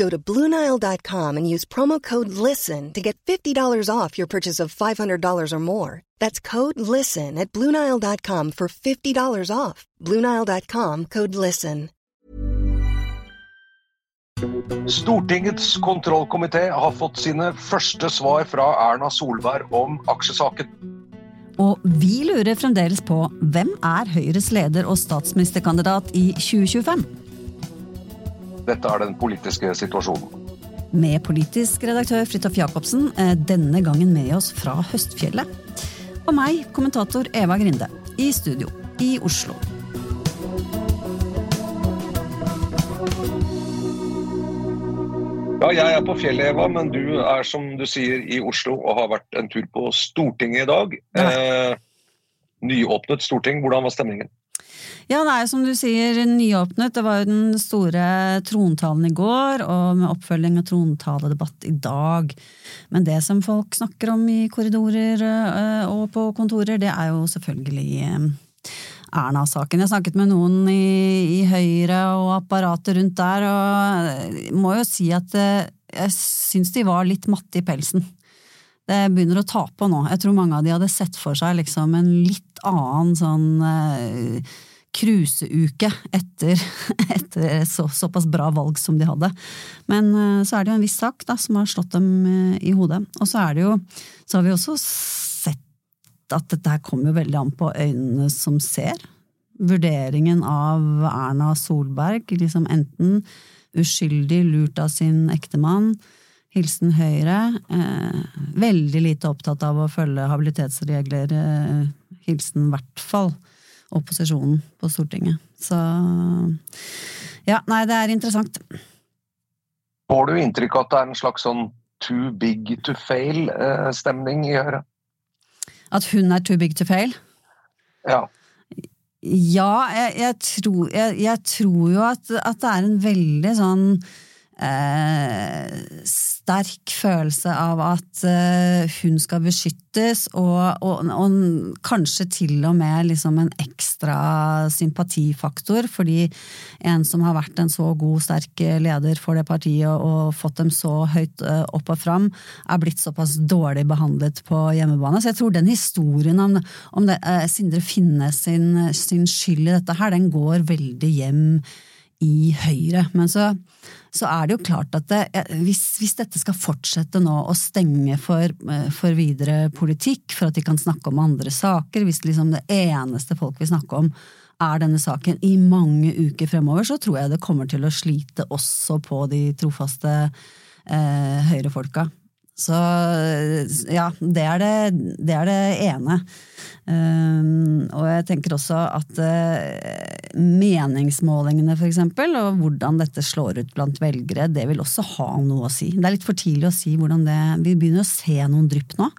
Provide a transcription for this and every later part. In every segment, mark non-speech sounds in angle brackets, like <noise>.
Go to BlueNile.com and use promo code LISTEN to get $50 off your purchase of $500 or more. That's code LISTEN at BlueNile.com for $50 off. BlueNile.com code LISTEN. Stortingets kontrollkomité har fått sine første svar fra Erna Solberg om aksjesaken. Og vi lurer fremdeles på hvem er Høyres leder og statsministerkandidat i 2025? Dette er den politiske situasjonen. Med politisk redaktør Fridtjof Jacobsen, eh, denne gangen med oss fra Høstfjellet. Og meg, kommentator Eva Grinde, i studio i Oslo. Ja, jeg er på fjellet, Eva, men du er som du sier i Oslo og har vært en tur på Stortinget i dag. Eh, nyåpnet storting, hvordan var stemningen? Ja, det er som du sier, nyåpnet. Det var jo den store trontalen i går, og med oppfølging av trontaledebatt i dag. Men det som folk snakker om i korridorer øh, og på kontorer, det er jo selvfølgelig øh, Erna-saken. Jeg snakket med noen i, i Høyre og apparatet rundt der, og må jo si at øh, jeg syns de var litt matte i pelsen. Det begynner å ta på nå. Jeg tror mange av de hadde sett for seg liksom en litt annen sånn cruiseuke etter, <laughs> etter så, såpass bra valg som de hadde. Men eh, så er det jo en viss sak da, som har slått dem eh, i hodet. Og så er det jo Så har vi også sett at dette her kommer jo veldig an på øynene som ser. Vurderingen av Erna Solberg, liksom enten uskyldig lurt av sin ektemann, hilsen Høyre, eh, veldig lite opptatt av å følge habilitetsregler, eh, hilsen i hvert fall opposisjonen på Stortinget. Så ja, nei, det er interessant. Får du inntrykk av at det er en slags sånn too big to fail-stemning i Høyre? At hun er too big to fail? Ja. Ja, jeg, jeg, tror, jeg, jeg tror, jo at, at, det er en veldig sånn eh, sterk følelse av at eh, hun skal beskyttes, og, og, og, kanskje til og med liksom en ekstra sympatifaktor, fordi en som har vært en så god, sterk leder for det partiet og, fått dem så høyt eh, opp og fram, er blitt såpass dårlig behandlet på hjemmebane. Så jeg tror den historien om, om det, eh, Sindre Finnes sin, sin skyld i dette her, den går veldig hjem i Høyre. Men så, så er det jo klart at det, hvis, hvis, dette skal fortsette nå å stenge for, for, videre politikk, for at de kan snakke om andre saker, hvis liksom det eneste folk vil snakke om er denne saken i mange uker fremover, så tror jeg det kommer til å slite også på de trofaste eh, høyrefolka. Så ja, det er det, det, er det ene. Um, og jeg tenker også at uh, meningsmålingene, eksempel, og hvordan dette slår ut blant velgere, det vil også ha noe å si. Det er litt for tidlig å si hvordan det Vi begynner å se noen drypp nå.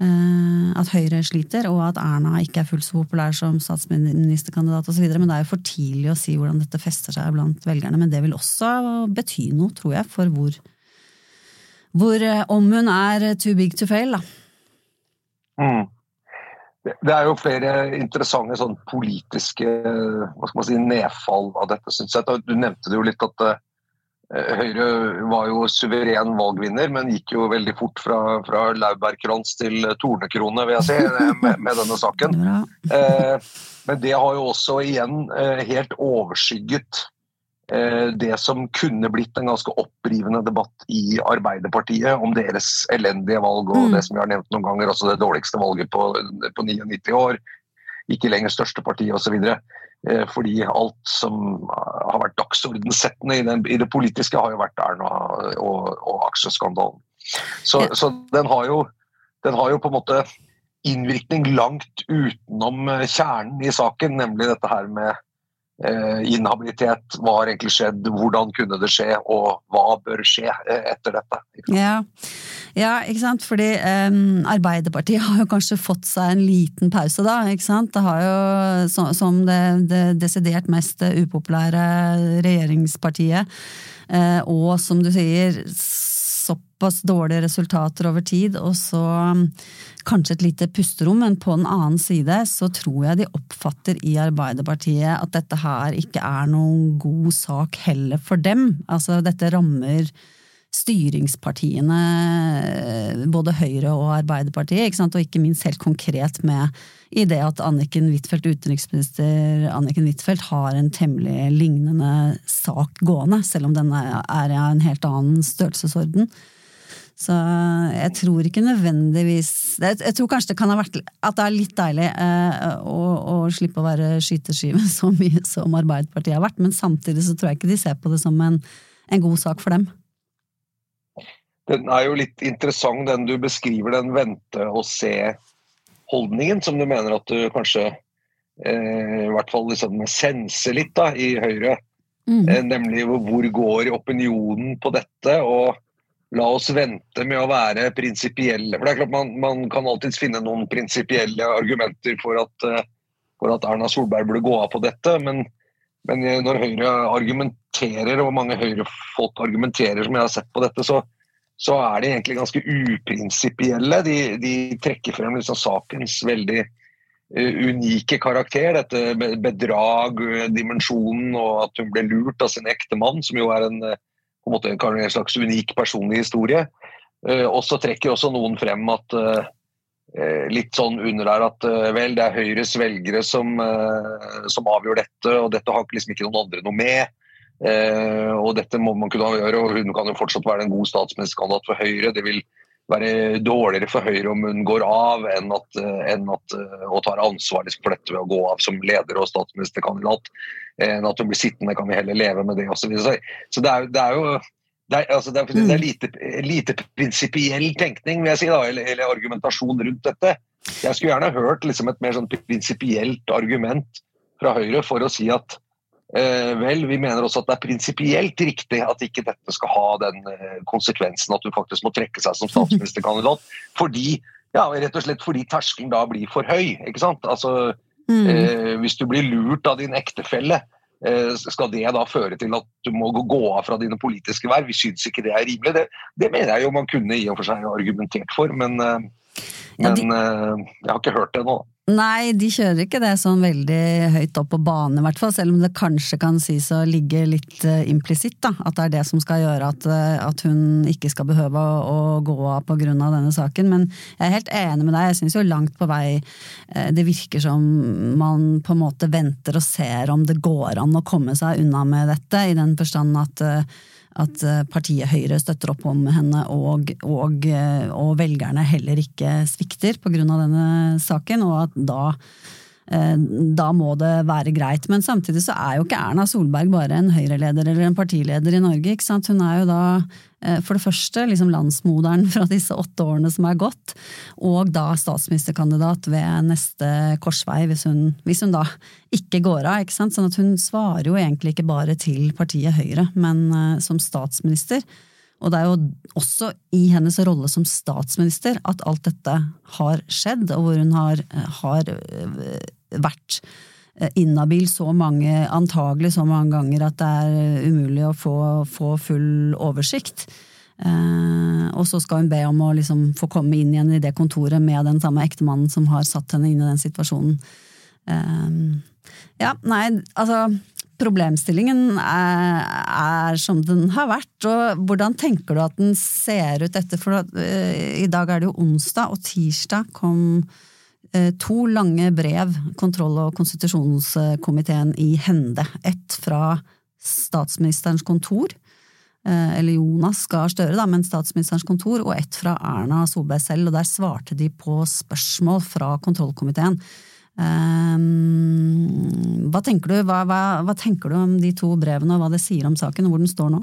Uh, at Høyre sliter, og at Erna ikke er fullt så populær som statsministerkandidat osv. Men det er jo for tidlig å si hvordan dette fester seg blant velgerne. Men det vil også bety noe, tror jeg, for hvor hvor eh, om hun er too big to fail, da. Mm. Det er jo flere interessante sånn politiske man si, nedfall av dette, syns jeg. Du nevnte det jo litt at uh, Høyre var jo suveren valgvinner, men gikk jo veldig fort fra, fra laurbærkrans til tornekrone, vil jeg si, med, med denne saken. <laughs> Uh, men det har jo også igjen uh, helt overskygget Eh, det som kunne blitt en ganske opprivende debatt i Arbeiderpartiet om deres elendige valg og mm. det som vi har nevnt noen ganger, altså det dårligste valget på, på 99 år. Ikke lenger største parti osv. Eh, fordi alt som har vært dagsordensettende i, i, det politiske, har jo vært Erna og, og aksjeskandalen. Så, ja. så den, har jo, den har jo på en måte innvirkning langt utenom kjernen i saken, nemlig dette her med eh, inhabilitet. Hva har egentlig skjedd, hvordan kunne det skje, og hva bør skje eh, etter dette? Ja, ja ikke sant. Fordi um, Arbeiderpartiet har jo kanskje fått seg en liten pause, da. ikke sant? Det har jo, som, som det, det desidert mest upopulære regjeringspartiet, uh, og som du sier såpass dårlige resultater over tid, og så um, kanskje et lite pusterom, men på den annen side så tror jeg de oppfatter i Arbeiderpartiet at dette her ikke er noen god sak heller for dem. Altså dette rammer styringspartiene, både Høyre og Arbeiderpartiet, ikke sant? og ikke minst helt konkret med i det at Anniken Huitfeldt, utenriksminister Anniken Huitfeldt har en temmelig lignende sak gående, selv om den er av en helt annen størrelsesorden. Så jeg tror ikke nødvendigvis Jeg tror kanskje det kan ha vært at det er litt deilig eh, å, å, slippe å være skyteskive <laughs> så mye som Arbeiderpartiet har vært, men samtidig så tror jeg ikke de ser på det som en, en god sak for dem. Den er jo litt interessant, den du beskriver, den vente-og-se-holdningen, som du mener at du kanskje eh, i hvert fall liksom senser litt da, i Høyre. Mm. Eh, nemlig hvor går opinionen på dette? og la oss vente med å være prinsipielle. For det er klart man, man kan alltids finne noen prinsipielle argumenter for at, eh, for at, Erna Solberg burde gå av på dette. Men, men, når Høyre argumenterer, og mange Høyre-folk argumenterer som jeg har sett på dette, så, så er de egentlig ganske uprinsipielle. De, de trekker frem liksom sakens veldig uh, unike karakter. Dette bedrag, dimensjonen og at hun ble lurt av sin ektemann, som jo er en på en måte en slags unik personlig historie. Eh, og så trekker også noen frem at eh, eh, litt sånn under der at vel, det er Høyres velgere som, som avgjør dette, og dette har liksom ikke noen andre noe med. Og dette må man kunne gjøre, og hun kan jo fortsatt være en god statsministerkandidat for Høyre. Det vil være dårligere for Høyre om hun går av enn at, enn at og tar ansvar liksom for dette ved å gå av som leder og statsministerkandidat enn at hun blir sittende, kan vi heller leve med det osv. Så, så det er, det er jo det er, altså det er, det er mm. lite, lite prinsipiell tenkning vil jeg si da, eller, eller, argumentasjon rundt dette. Jeg skulle gjerne hørt liksom et mer sånn prinsipielt argument fra Høyre for å si at eh, vel, vi mener også at det er prinsipielt riktig at ikke dette skal ha den eh, konsekvensen at du faktisk må trekke seg som <laughs> statsministerkandidat. Fordi, ja, rett og slett fordi terskelen da blir for høy. ikke sant? Altså, Mm. Eh, hvis du blir lurt av din ektefelle, eh, skal det da føre til at du må gå av fra dine politiske verv? Vi syns ikke det er rimelig. Det, det, mener jeg jo man kunne i og for seg argumentert for, men, eh, men ja, de... Eh, jeg har ikke hørt det nå. Nei, de kjører ikke det sånn veldig høyt opp på banen, i hvert fall. Selv om det kanskje kan sies å ligge litt uh, implisitt, da. At det er det som skal gjøre at, uh, at hun ikke skal behøve å, å gå av på grunn av denne saken. Men jeg er helt enig med deg. Jeg syns jo langt på vei uh, det virker som man på en måte venter og ser om det går an å komme seg unna med dette, i den forstand at at eh, partiet Høyre støtter opp om henne, og, og, eh, og velgerne heller ikke svikter pga. denne saken, og at da da må det være greit. Men samtidig så er jo ikke Erna Solberg bare en Høyre-leder eller en partileder i Norge. ikke sant? Hun er jo da Eh, for det første liksom landsmoderen fra disse åtte årene som er gått, og da statsministerkandidat ved neste korsvei, hvis hun, hvis hun da ikke går av. ikke sant? Sånn at hun svarer jo egentlig ikke bare til partiet Høyre, men uh, som statsminister. Og det er jo også i hennes rolle som statsminister at alt dette har skjedd, og hvor hun har, har vært inhabil så mange, antagelig så mange ganger at det er umulig å få, få full oversikt. Eh, og så skal hun be om å liksom få komme inn igjen i det kontoret med den samme ektemannen som har satt henne inn i den situasjonen. Eh, ja, nei, altså Problemstillingen er, er, som den har vært, og hvordan tenker du at den ser ut etter? For eh, i dag er det jo onsdag, og tirsdag kom Eh, to lange brev kontroll- og konstitusjonskomiteen i hende. Ett fra statsministerens kontor, eh, eller Jonas Gahr Støre, da, men statsministerens kontor, og ett fra Erna Solberg selv, og der svarte de på spørsmål fra kontrollkomiteen. Um, hva, tenker du, hva, hva, hva tenker du om de to brevene, og hva det sier om saken, og hvor den står nå?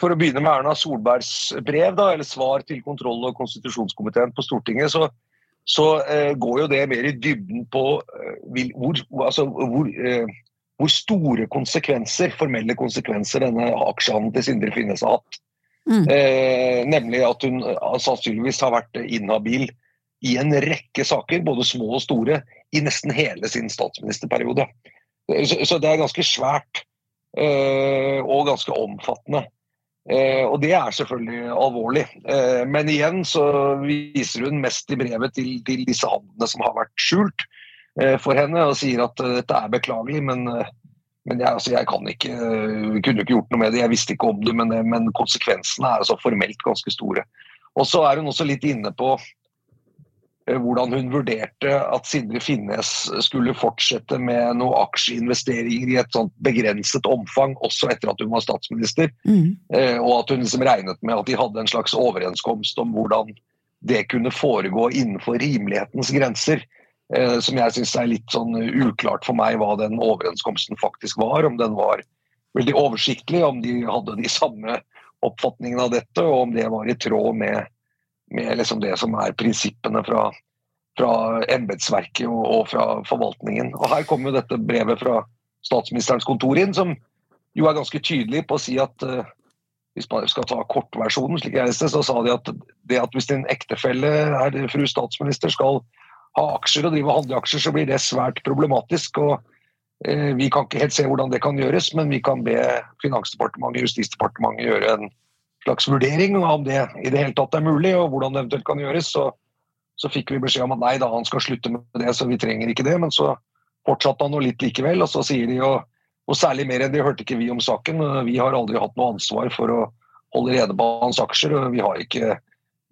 For å begynne med Erna Solbergs brev, da, eller svar til kontroll- og konstitusjonskomiteen på Stortinget, så, så eh, går jo det mer i dybden på eh, vil, hvor, altså, hvor, eh, hvor, store konsekvenser, formelle konsekvenser denne aksjehandelen til Sindre Finnes har hatt. Mm. Eh, nemlig at hun sannsynligvis har vært inhabil i en rekke saker, både små og store, i nesten hele sin statsministerperiode. Så, så det er ganske svært eh, og ganske omfattende. Eh, og det er selvfølgelig alvorlig. Eh, men igjen så viser hun mest i brevet til, til disse handlene som har vært skjult eh, for henne, og sier at eh, dette er beklagelig, men, eh, men jeg, altså, jeg, ikke, kunne ikke gjort noe med det. Jeg visste ikke om det, men, men konsekvensene er altså formelt ganske store. Og så er hun også litt inne på Eh, hvordan hun vurderte at Sindre Finnes skulle fortsette med noen aksjeinvesteringer i et sånt begrenset omfang, også etter at hun var statsminister. Mm. Eh, og at hun liksom regnet med at de hadde en slags overenskomst om hvordan det kunne foregå innenfor rimelighetens grenser. Eh, som jeg syns er litt sånn uklart for meg hva den overenskomsten faktisk var. Om den var veldig oversiktlig, om de hadde de samme oppfatningene av dette, og om det var i tråd med med liksom det som er prinsippene fra, fra embetsverket og, og, fra forvaltningen. Og Her kommer jo dette brevet fra statsministerens kontor inn, som jo er ganske tydelig på å si at uh, hvis man skal ta kortversjonen, slik jeg leste, så sa de at det at hvis din ektefelle, er fru statsminister, skal ha aksjer og drive og så blir det svært problematisk. og uh, Vi kan ikke helt se hvordan det kan gjøres, men vi kan be Finansdepartementet og Justisdepartementet gjøre en slags vurdering om det i det hele tatt er mulig, og hvordan det eventuelt kan gjøres. Så, så fikk vi beskjed om at nei da, han skal slutte med det, så vi trenger ikke det. Men så fortsatte han nå litt likevel, og så sier de jo og særlig mer enn det hørte ikke vi om saken. Vi har aldri hatt noe ansvar for å holde rede på hans aksjer. og vi har ikke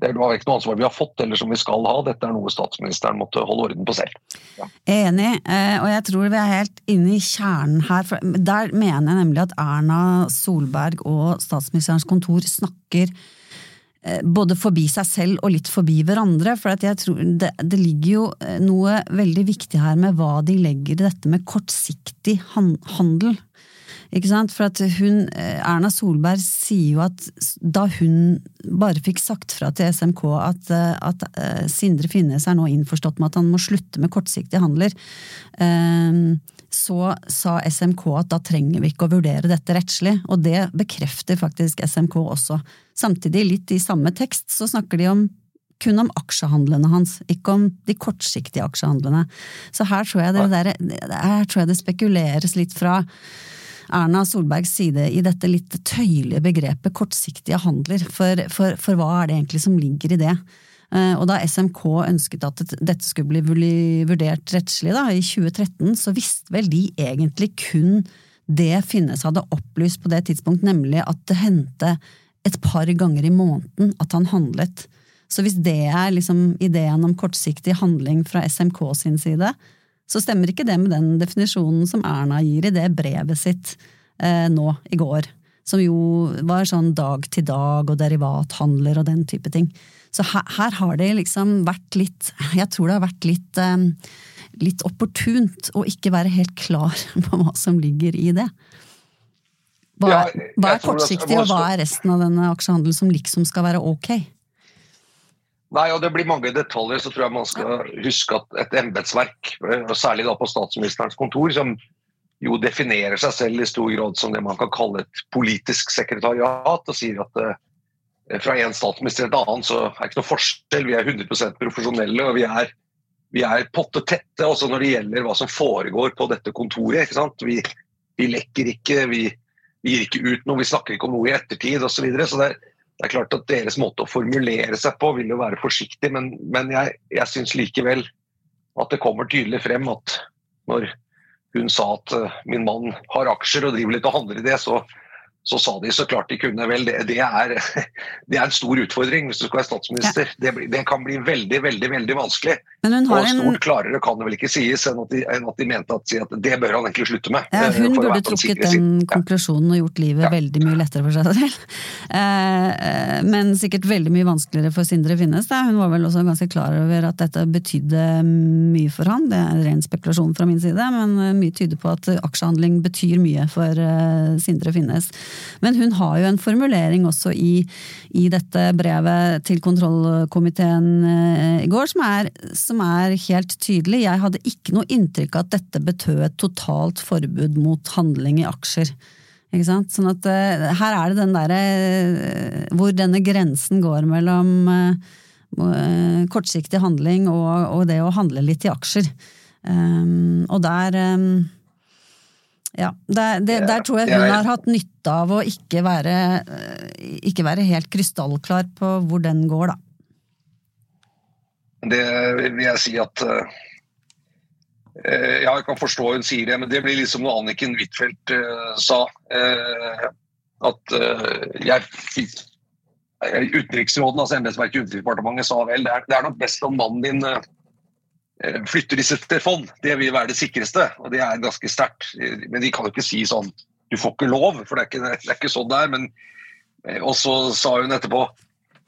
det var ikke noe ansvar vi har fått eller som vi skal ha. Dette er noe statsministeren måtte holde orden på selv. Ja. Enig, eh, og jeg tror vi er helt inne i kjernen her. Der mener jeg nemlig at Erna Solberg og statsministerens kontor snakker både forbi seg selv og litt forbi hverandre. For jeg tror det, det, ligger jo eh, noe veldig viktig her med hva de legger i dette med kortsiktig handel. Ikke sant? For at hun, eh, Erna Solberg sier jo at da hun bare fikk sagt fra til SMK at, eh, at Sindre Finnes er nå innforstått med at han må slutte med kortsiktige handler, uh, så sa SMK at da trenger vi ikke å vurdere dette rettslig, og det bekrefter faktisk SMK også. Samtidig, litt i samme tekst, så snakker de om kun om aksjehandlene hans, ikke om de kortsiktige aksjehandlene. Så her tror jeg det, der, her tror jeg det spekuleres litt fra Erna Solbergs side i dette litt tøyelige begrepet kortsiktige handler, for, for, for hva er det egentlig som ligger i det? Eh, og da SMK ønsket at dette skulle bli vurdert rettslig da, i 2013, så visste vel de egentlig kun det Finnes hadde opplyst på det tidspunkt, nemlig at det hendte et par ganger i måneden at han handlet. Så hvis det er liksom ideen om kortsiktig handling fra SMK sin side, så stemmer ikke det med den definisjonen som Erna gir i det brevet sitt eh, nå i går. Som jo var sånn dag til dag og derivathandler og den type ting. Så her, her har det liksom vært litt Jeg tror det har vært litt, eh, litt opportunt å ikke være helt klar <laughs> på hva som ligger i det. Hva, hva er kortsiktig, og hva er resten av denne aksjehandelen som liksom skal være ok? Nei, og Det blir mange detaljer. så tror jeg man skal huske at et embetsverk, særlig da på statsministerens kontor, som jo definerer seg selv i stor grad som det man kan kalle et politisk sekretariat, og sier at uh, fra en statsminister til en annen så er det ikke noe forskjell. Vi er 100% profesjonelle og vi er, vi er potte tette også når det gjelder hva som foregår på dette kontoret. ikke sant? Vi, vi lekker ikke, vi, vi, gir ikke ut noe, vi snakker ikke om noe i ettertid osv. Så, så det det er klart at Deres måte å formulere seg på vil jo være forsiktig, men, men jeg, jeg syns likevel at det kommer tydelig frem at når hun sa at uh, min mann har aksjer og driver litt og handler i det, så, så sa de så klart de kunne. Vel, det, det, er, <laughs> det er, en stor utfordring hvis du skal være statsminister. Ja. Det, det, kan bli veldig veldig, veldig vanskelig. og stort en... klarere kan det vel ikke sies enn at de, enn at de mente at, at, det bør han egentlig slutte med. Ja, hun burde trukket den konklusjonen og gjort livet ja. veldig mye lettere for seg selv. <laughs> Eh, eh, men sikkert veldig mye vanskeligere for Sindre Finnes. Da. Hun var vel også ganske klar over at dette betydde mye for han. Det er ren spekulasjon fra min side, men eh, mye tyder på at aksjehandling betyr mye for Sindre Finnes. Men hun har jo en formulering også i, i dette brevet til kontrollkomiteen eh, i går som er, som er, helt tydelig. Jeg hadde ikke noe inntrykk av at dette betød et totalt forbud mot handling i aksjer. Ikke sant? Sånn at uh, her er det den derre uh, Hvor denne grensen går mellom kortsiktig handling og, og, det å handle litt i aksjer. Um, og der um, ja, det, det, Der tror jeg hun har hatt nytte av å ikke være, eh, ikke være helt krystallklar på hvor den går, da. Det vil jeg si at uh, Ja, jeg kan forstå hun sier det, men det blir liksom noe Anniken Huitfeldt uh, sa. Uh, at jeg Utenriksråden, altså embetsverket i Utenriksdepartementet, sa vel det er, det er nok best om mannen din flytter disse til fond. Det vil være det sikreste, og det er ganske sterkt. Men de kan jo ikke si sånn du får ikke lov, for det er ikke, det er ikke sånn det er. Men, eh, og så sa hun etterpå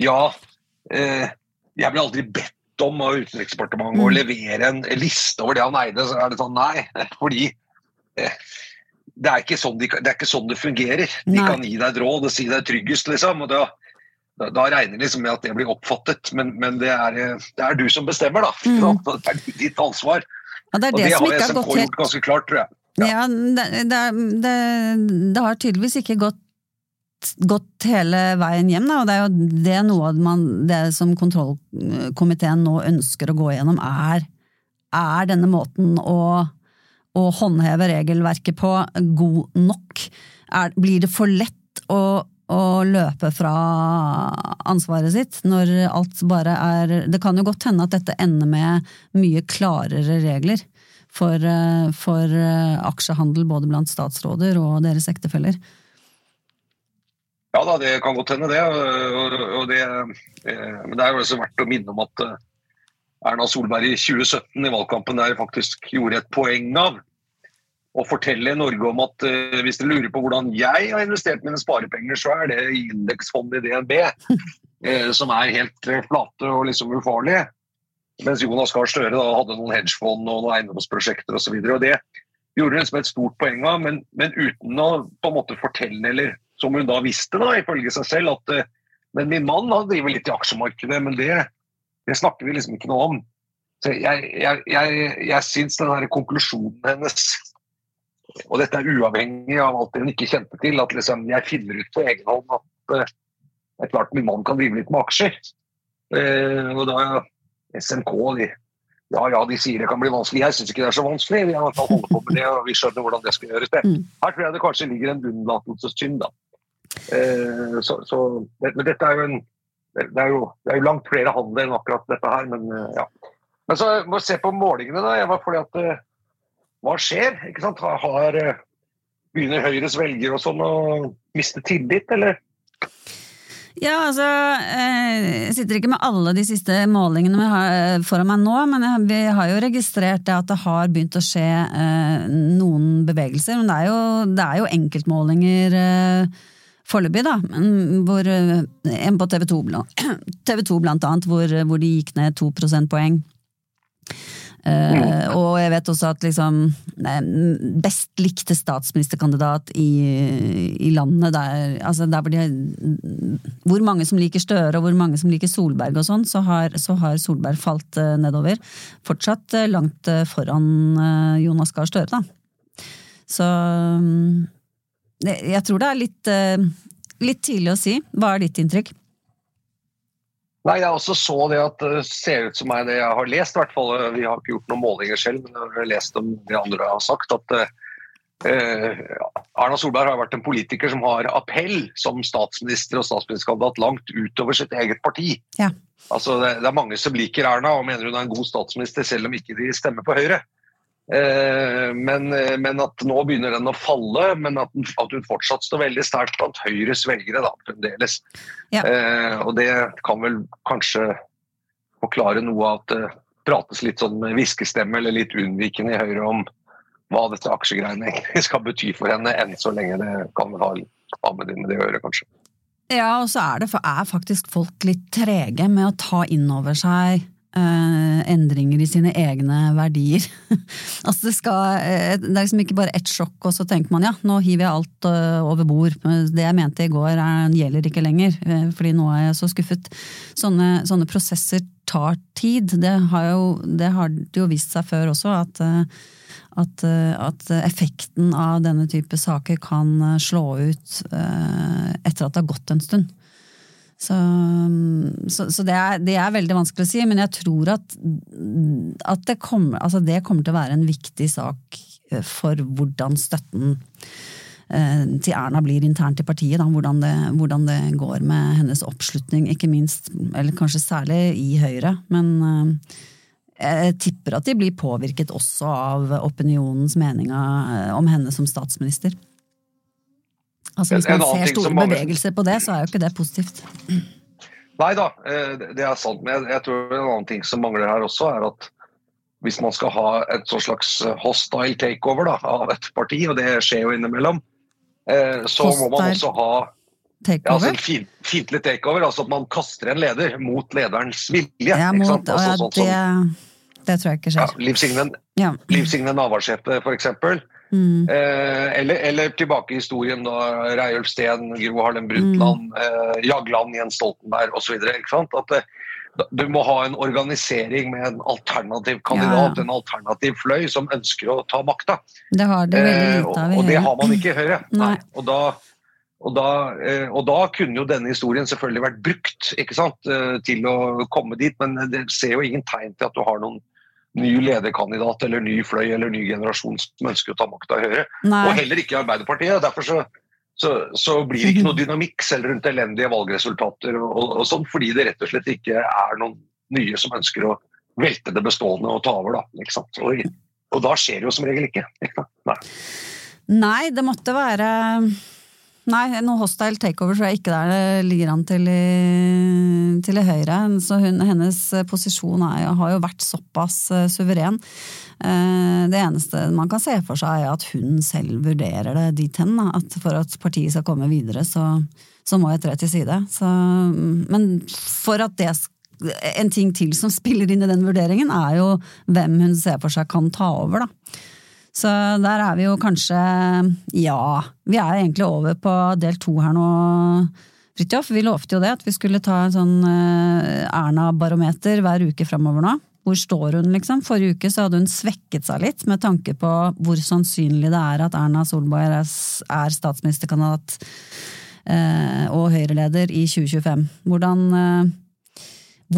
ja, eh, jeg ble aldri bedt om av Utenriksdepartementet mm. å levere en liste over det han eide. Så er det sånn nei, <laughs> fordi det er ikke sånn, de, det, er ikke sånn det fungerer. De nei. kan gi deg et råd og si deg tryggest, liksom. og det da, da regner jeg liksom med at det blir oppfattet, men, men det, er, det, er, du som bestemmer, da. Mm. <laughs> Det er ditt ansvar. Ja, det det og det har SMK gjort ganske klart, tror jeg. Ja, ja det, det, har tydeligvis ikke gått, gått hele veien hjem, da, og det er jo det noe man, det som kontrollkomiteen nå ønsker å gå gjennom, er, er denne måten å, å håndheve regelverket på god nok? Er, blir det for lett å å løpe fra ansvaret sitt når alt bare er Det kan jo godt hende at dette ender med mye klarere regler for, eh, for eh, aksjehandel både blant statsråder og deres ektefeller. Ja da, det kan godt hende det. Og det eh, men det er jo også verdt å minne om at Erna Solberg i 2017 i valgkampen der faktisk gjorde et poeng av og fortelle Norge om at uh, hvis dere lurer på hvordan jeg har investert mine sparepenger, så er det i indeksfondet i DNB, uh, <laughs> som er helt uh, flate og liksom ufarlige. Mens Jonas Gahr Støre da hadde noen hedgefond og noen eiendomsprosjekter osv. Det gjorde hun liksom et stort poeng av, men, men, uten å på en måte fortelle, eller som hun da visste, da, ifølge seg selv, at men min mann han driver litt i aksjemarkedet, men det, det snakker vi liksom ikke noe om. Så jeg, jeg, jeg, jeg syns den konklusjonen hennes og dette er uavhengig av alt det hun ikke kjente til. At liksom, jeg finner ut på egen hånd at uh, det er klart min mann kan drive litt med aksjer. Uh, og da SMK de, ja, ja, de sier det kan bli vanskelig. Jeg syns ikke det er så vanskelig. Vi har holdt på med det, og vi skjønner hvordan det skal gjøres. Det. Mm. Her tror jeg det kanskje ligger en unnlatelsessynd. da. Uh, så, så, men dette er jo en det er jo, det er jo langt flere handler enn akkurat dette her, men ja. Men så må vi se på målingene, da. Jeg var fordi at hva skjer? Ikke sant? Har, har begynner Høyres velgere og sånn å miste tillit, eller? Ja, altså eh, Jeg sitter ikke med alle de siste målingene vi har eh, foran meg nå, men vi har jo registrert at det har begynt å skje noen bevegelser. Men det er jo, det er jo enkeltmålinger foreløpig, da. Hvor, en på TV 2, <clears throat> TV 2 blant annet, hvor, hvor de gikk ned to prosentpoeng. Uh, og jeg vet også at liksom best likte statsministerkandidat i, i landet der, altså der hvor, de, hvor mange som liker Støre og hvor mange som liker Solberg og sånn, så, så, har Solberg falt uh, nedover. Fortsatt uh, langt foran Jonas Gahr Støre, da. Så um, jeg tror det er litt, litt tidlig å si. Hva er ditt inntrykk? Nei, Jeg også så det at det ser ut som meg det jeg har lest. I hvert fall. Vi har ikke gjort noen målinger selv, men jeg har lest om det andre har sagt. at eh, Erna Solberg har vært en politiker som har appell som statsminister og statsministerkandidat langt utover sitt eget parti. Ja. Altså, det, det, er mange som liker Erna og mener hun er en god statsminister, selv om ikke de stemmer på Høyre. Eh, men, men, at nå begynner den å falle, men at, at hun fortsatt står veldig sterkt blant Høyres velgere da, fremdeles. Ja. Eh, og det kan vel kanskje forklare noe av at det prates litt sånn med hviskestemme eller litt unnvikende i Høyre om hva dette aksjegreiene egentlig skal bety for henne, enn så lenge det kan ha, ha med det å gjøre, kanskje. Ja, og så er, det, er faktisk folk litt trege med å ta inn over seg Uh, endringer i sine egne verdier. <laughs> altså det, skal, uh, det er liksom ikke bare ett sjokk, og så tenker man ja, nå hiver jeg alt uh, over bord. Det jeg mente i går er, gjelder ikke lenger, fordi nå er jeg så skuffet. Sånne, sånne prosesser tar tid. Det har, jo, det har jo vist seg før også, at, at, at, effekten av denne type saker kan slå ut etter at det har gått en stund. Så, så, så det, er, det, er, veldig vanskelig å si, men jeg tror at, at det, kommer, altså det, kommer, til å være en viktig sak eh, for hvordan støtten eh, til Erna blir internt i partiet. Da, hvordan, det, hvordan, det, går med hennes oppslutning, ikke minst, eller kanskje særlig i Høyre. Men eh, jeg tipper at de blir påvirket også av opinionens meninger om henne som statsminister. Altså Hvis man ser store mange... bevegelser på det, så er jo ikke det positivt. Nei da, eh, det er sant. Men jeg, tror en annen ting som mangler her også, er at hvis man skal ha et slags hostile takeover da, av et parti, og det skjer jo innimellom, eh, så hostile. må man også ha ja, altså en fiendtlig takeover. Altså at man kaster en leder mot lederens vilje. Ja, mot, altså, ja, sånn, det, sånn, det, tror jeg ikke skjer. Ja, Liv Signe, ja. Liv Signe Navarsete, for eksempel. Mm. Eh, eller, eller, tilbake i historien, da, Reiulf Steen, Gro Harlem Brundtland, mm. eh, Jagland, Jens Stoltenberg osv. At eh, du må ha en organisering med en alternativ kandidat, ja. en alternativ fløy, som ønsker å ta makta. Det har det veldig lite av i Høyre. Og det har man ikke i Høyre. <clears throat> Nei. Og da, og, da, eh, og da, kunne jo denne historien selvfølgelig vært brukt ikke sant, eh, til å komme dit, men det ser jo ingen tegn til at du har noen ny lederkandidat eller ny fløy eller ny generasjon som ønsker å ta makta i Høyre. Nei. Og heller ikke Arbeiderpartiet. Derfor så, så, så, blir det ikke noe dynamikk selv rundt elendige valgresultater og, og, og, sånn, fordi det rett og slett ikke er noen nye som ønsker å velte det bestående og ta over. Da, og, og, da skjer det jo som regel ikke. Nei. Nei, det måtte være Nei, noe hostile takeover tror jeg ikke der det ligger an til i, til i Høyre. Så hun, hennes posisjon er, har jo vært såpass uh, suveren. Det eneste man kan se for seg, er at hun selv vurderer det dit hen. At for at partiet skal komme videre, så, så må jeg tre til side. Så, men for at det en ting til som spiller inn i den vurderingen, er jo hvem hun ser for seg kan ta over, da. Så der er vi jo kanskje Ja, vi er egentlig over på del to her nå, Fridtjof. Vi lovte jo det, at vi skulle ta en sånn eh, Erna-barometer hver uke framover nå. Hvor står hun, liksom? Forrige uke så hadde hun svekket seg litt med tanke på hvor sannsynlig det er at Erna Solberg er statsministerkandidat eh, og Høyre-leder i 2025. Hvordan, eh,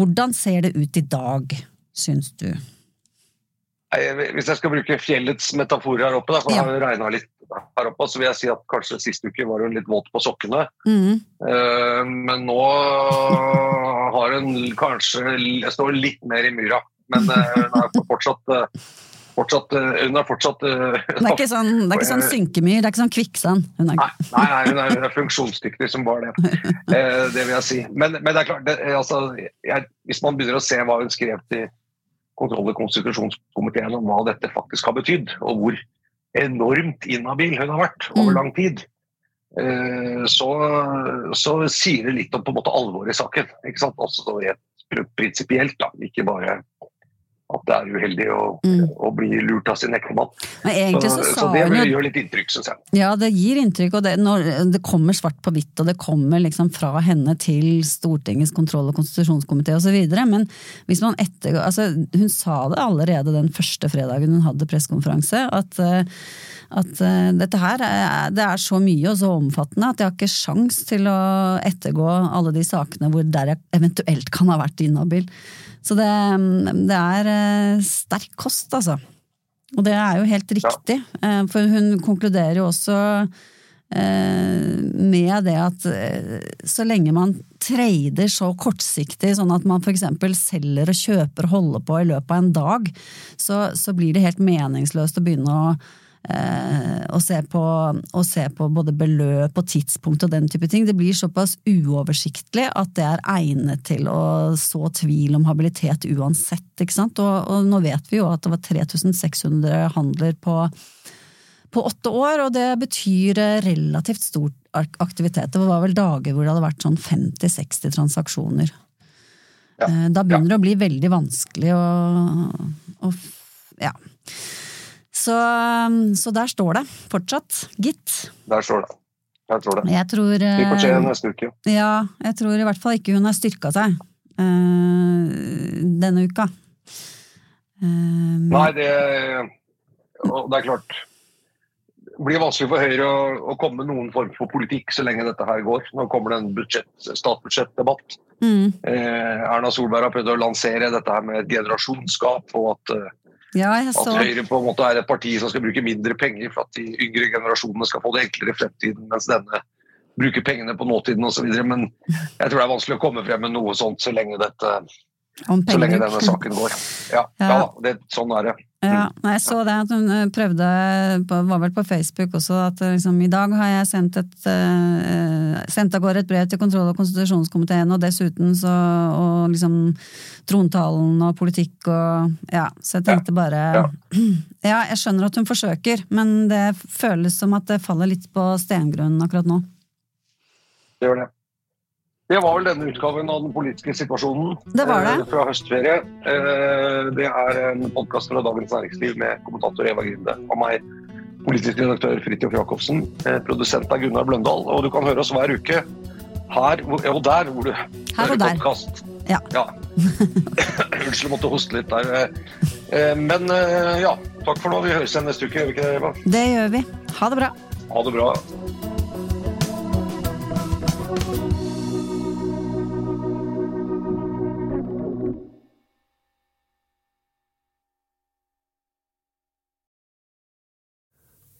hvordan ser det ut i dag, syns du? Hvis jeg skal bruke fjellets metafor her oppe, da, for ja. har har regna litt her oppe, så vil jeg si at kanskje sist uke var hun litt våt på sokkene. Mm. Uh, men nå har hun kanskje Jeg står litt mer i myra, men uh, hun er fortsatt Fortsatt, hun er fortsatt Det er ikke sånn, det er ikke sånn synkemyr, det er ikke sånn kvikksand? Nei, nei, nei, hun er, hun er funksjonsdyktig som bare det. Det vil jeg si. Men, men det er klart, det, altså, jeg, hvis man begynner å se hva hun skrev til kontroll- og konstitusjonskomiteen om hva dette faktisk har betydd, og hvor enormt inhabil hun har vært over mm. lang tid, eh, så, så sier det litt om på en måte alvoret i saken. ikke sant? Også rent prinsipielt, ikke bare at det er uheldig å, mm. å bli lurt av sin ektemann. Så, så, så, det vil gjøre litt inntrykk, syns jeg. Ja, det gir inntrykk, og det, når, det kommer svart på hvitt, og det kommer liksom fra henne til Stortingets kontroll- og konstitusjonskomité osv. Men hvis man etter altså, Hun sa det allerede den første fredagen hun hadde pressekonferanse, at, eh, at uh, dette her er, det er så mye og så omfattende at jeg har ikke sjans til å ettergå alle de sakene hvor der jeg eventuelt kan ha vært inhabil. Så det, det er eh, sterk kost, altså. Og det er jo helt riktig, ja. Eh, for hun konkluderer jo også eh, med det at så lenge man trader så kortsiktig, sånn at man f.eks. selger og kjøper og holder på i løpet av en dag, så, så blir det helt meningsløst å begynne å å se, på, å se på både beløp og tidspunkt og den type ting. Det blir såpass uoversiktlig at det er egnet til å så tvil om habilitet uansett. ikke sant? Og, og nå vet vi jo at det var 3600 handler på på åtte år, og det betyr eh, relativt stor aktivitet. Det var vel dager hvor det hadde vært sånn 50-60 transaksjoner. Ja. Eh, da begynner det å bli veldig vanskelig å, å Ja. Så, så, der står det fortsatt, gitt. Der står det. Jeg tror det. Jeg tror, Vi får se neste uke. Ja, jeg tror i hvert fall ikke hun har styrka seg uh, denne uka. Uh, Nei, det, det er klart Det blir vanskelig for Høyre å, å, komme med noen form for politikk så lenge dette her går. Nå kommer det en budsjett, statsbudsjettdebatt. Mm. Eh, Erna Solberg har prøvd å lansere dette her med et generasjonsskap, og at, eh, ja, at, Høyre på en måte er et parti som skal bruke mindre penger for at de yngre generasjonene skal få det enklere i fremtiden, mens denne bruker pengene på nåtiden osv. Men jeg tror det er vanskelig å komme frem med noe sånt så lenge dette så lenge denne saken går. Ja, ja. ja det, sånn er det. Ja, jeg så det at hun eh, prøvde, var vel på Facebook også, at eh, liksom, i dag har jeg sendt, et, uh, sendt av gårde et brev til kontroll- og konstitusjonskomiteen, og dessuten så og liksom trontalen og politikk og Ja, så jeg tenkte bare ja. <clears throat> ja, jeg skjønner at hun forsøker, men det føles som at det faller litt på stengrunn akkurat nå. Det gjør det. Det var vel denne utgaven av den politiske situasjonen det var det. Eh, fra høstferie. Eh, det er en podkast fra Dagens Næringsliv med kommentator Eva Grinde og meg, politisk redaktør Fridtjof Jacobsen. Eh, produsent er Gunnar Bløndal, og du kan høre oss hver uke her og der hvor du her hører podkast. Ja. ja. <laughs> Unnskyld, måtte hoste litt der. Men ja, takk for nå. Vi høres igjen neste uke, gjør vi ikke det, Eva? Det gjør vi. Ha det bra. Ha det bra.